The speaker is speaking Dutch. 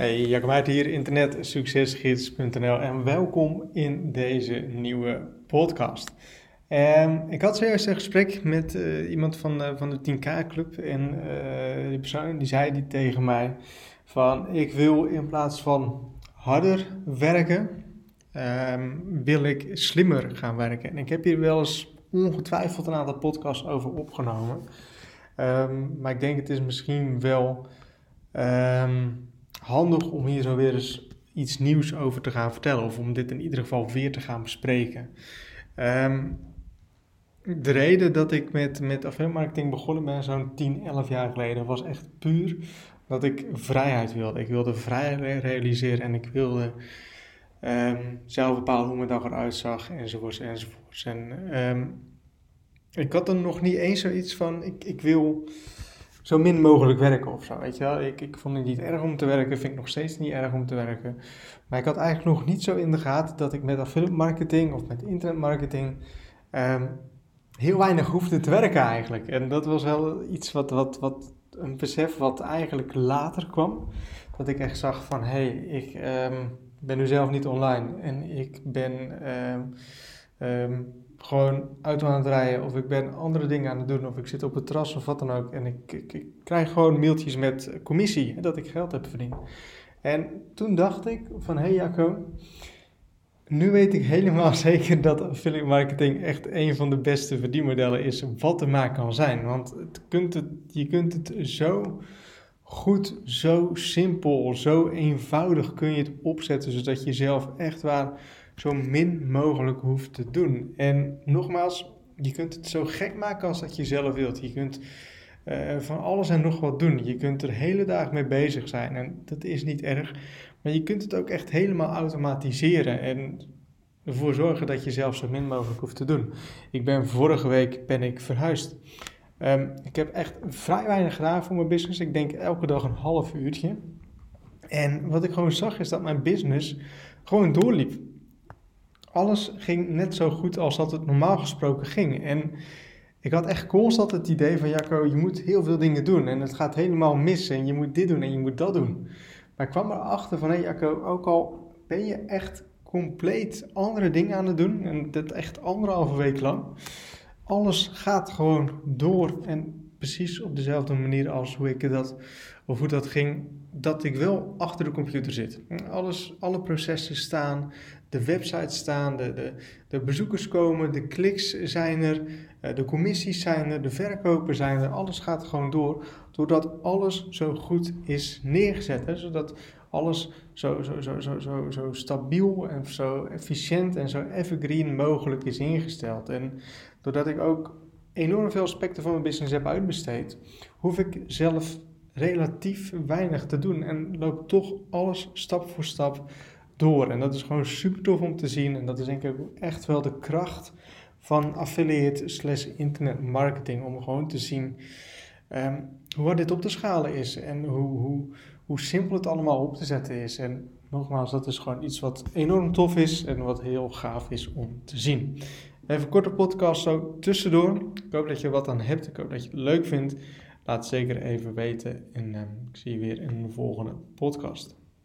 Hey, Jacob Uit hier, internetsuccesgids.nl en welkom in deze nieuwe podcast. Um, ik had zojuist een gesprek met uh, iemand van, uh, van de 10K Club en uh, die persoon die zei die tegen mij van ik wil in plaats van harder werken, um, wil ik slimmer gaan werken. En ik heb hier wel eens ongetwijfeld een aantal podcasts over opgenomen, um, maar ik denk het is misschien wel handig om hier zo weer eens iets nieuws over te gaan vertellen. Of om dit in ieder geval weer te gaan bespreken. Um, de reden dat ik met, met affiliate marketing begonnen ben zo'n 10, 11 jaar geleden was echt puur dat ik vrijheid wilde. Ik wilde vrijheid realiseren en ik wilde um, zelf bepalen hoe mijn dag eruit zag enzovoorts enzovoorts. En um, ik had er nog niet eens zoiets van ik, ik wil zo min mogelijk werken of zo, weet je wel. Ik, ik vond het niet erg om te werken, vind ik nog steeds niet erg om te werken. Maar ik had eigenlijk nog niet zo in de gaten dat ik met affiliate marketing of met internetmarketing um, heel weinig hoefde te werken eigenlijk. En dat was wel iets wat, wat, wat een besef wat eigenlijk later kwam. Dat ik echt zag van, hé, hey, ik um, ben nu zelf niet online en ik ben... Um, gewoon auto aan het rijden of ik ben andere dingen aan het doen of ik zit op het terras of wat dan ook. En ik, ik, ik krijg gewoon mailtjes met commissie dat ik geld heb verdiend. En toen dacht ik van hé hey Jacco, nu weet ik helemaal zeker dat affiliate marketing echt een van de beste verdienmodellen is wat er maar kan zijn. Want het kunt je kunt het zo goed, zo simpel, zo eenvoudig kun je het opzetten zodat je zelf echt waar zo min mogelijk hoeft te doen. En nogmaals, je kunt het zo gek maken als dat je zelf wilt. Je kunt uh, van alles en nog wat doen. Je kunt er hele dag mee bezig zijn en dat is niet erg. Maar je kunt het ook echt helemaal automatiseren en ervoor zorgen dat je zelf zo min mogelijk hoeft te doen. Ik ben vorige week ben ik verhuisd. Um, ik heb echt vrij weinig gedaan voor mijn business. Ik denk elke dag een half uurtje. En wat ik gewoon zag is dat mijn business gewoon doorliep alles ging net zo goed als dat het normaal gesproken ging. En ik had echt constant het idee van, Jacco, je moet heel veel dingen doen en het gaat helemaal mis en je moet dit doen en je moet dat doen. Maar ik kwam erachter van, hé hey Jacco, ook al ben je echt compleet andere dingen aan het doen en dat echt anderhalve week lang, alles gaat gewoon door en precies op dezelfde manier als hoe ik dat, of hoe dat ging, dat ik wel achter de computer zit. Alles, alle processen staan, de websites staan, de, de, de bezoekers komen, de kliks zijn er, eh, de commissies zijn er, de verkopen zijn er. Alles gaat gewoon door, doordat alles zo goed is neergezet. Hè? Zodat alles zo, zo, zo, zo, zo, zo stabiel en zo efficiënt en zo evergreen mogelijk is ingesteld. En doordat ik ook enorm veel aspecten van mijn business heb uitbesteed, hoef ik zelf relatief weinig te doen en loopt toch alles stap voor stap door. En dat is gewoon super tof om te zien. En dat is denk ik echt wel de kracht van affiliate slash internet marketing. Om gewoon te zien um, hoe dit op te schalen is. En hoe, hoe, hoe simpel het allemaal op te zetten is. En nogmaals, dat is gewoon iets wat enorm tof is. En wat heel gaaf is om te zien. Even korte podcast zo tussendoor. Ik hoop dat je wat aan hebt. Ik hoop dat je het leuk vindt. Laat het zeker even weten. En um, ik zie je weer in de volgende podcast.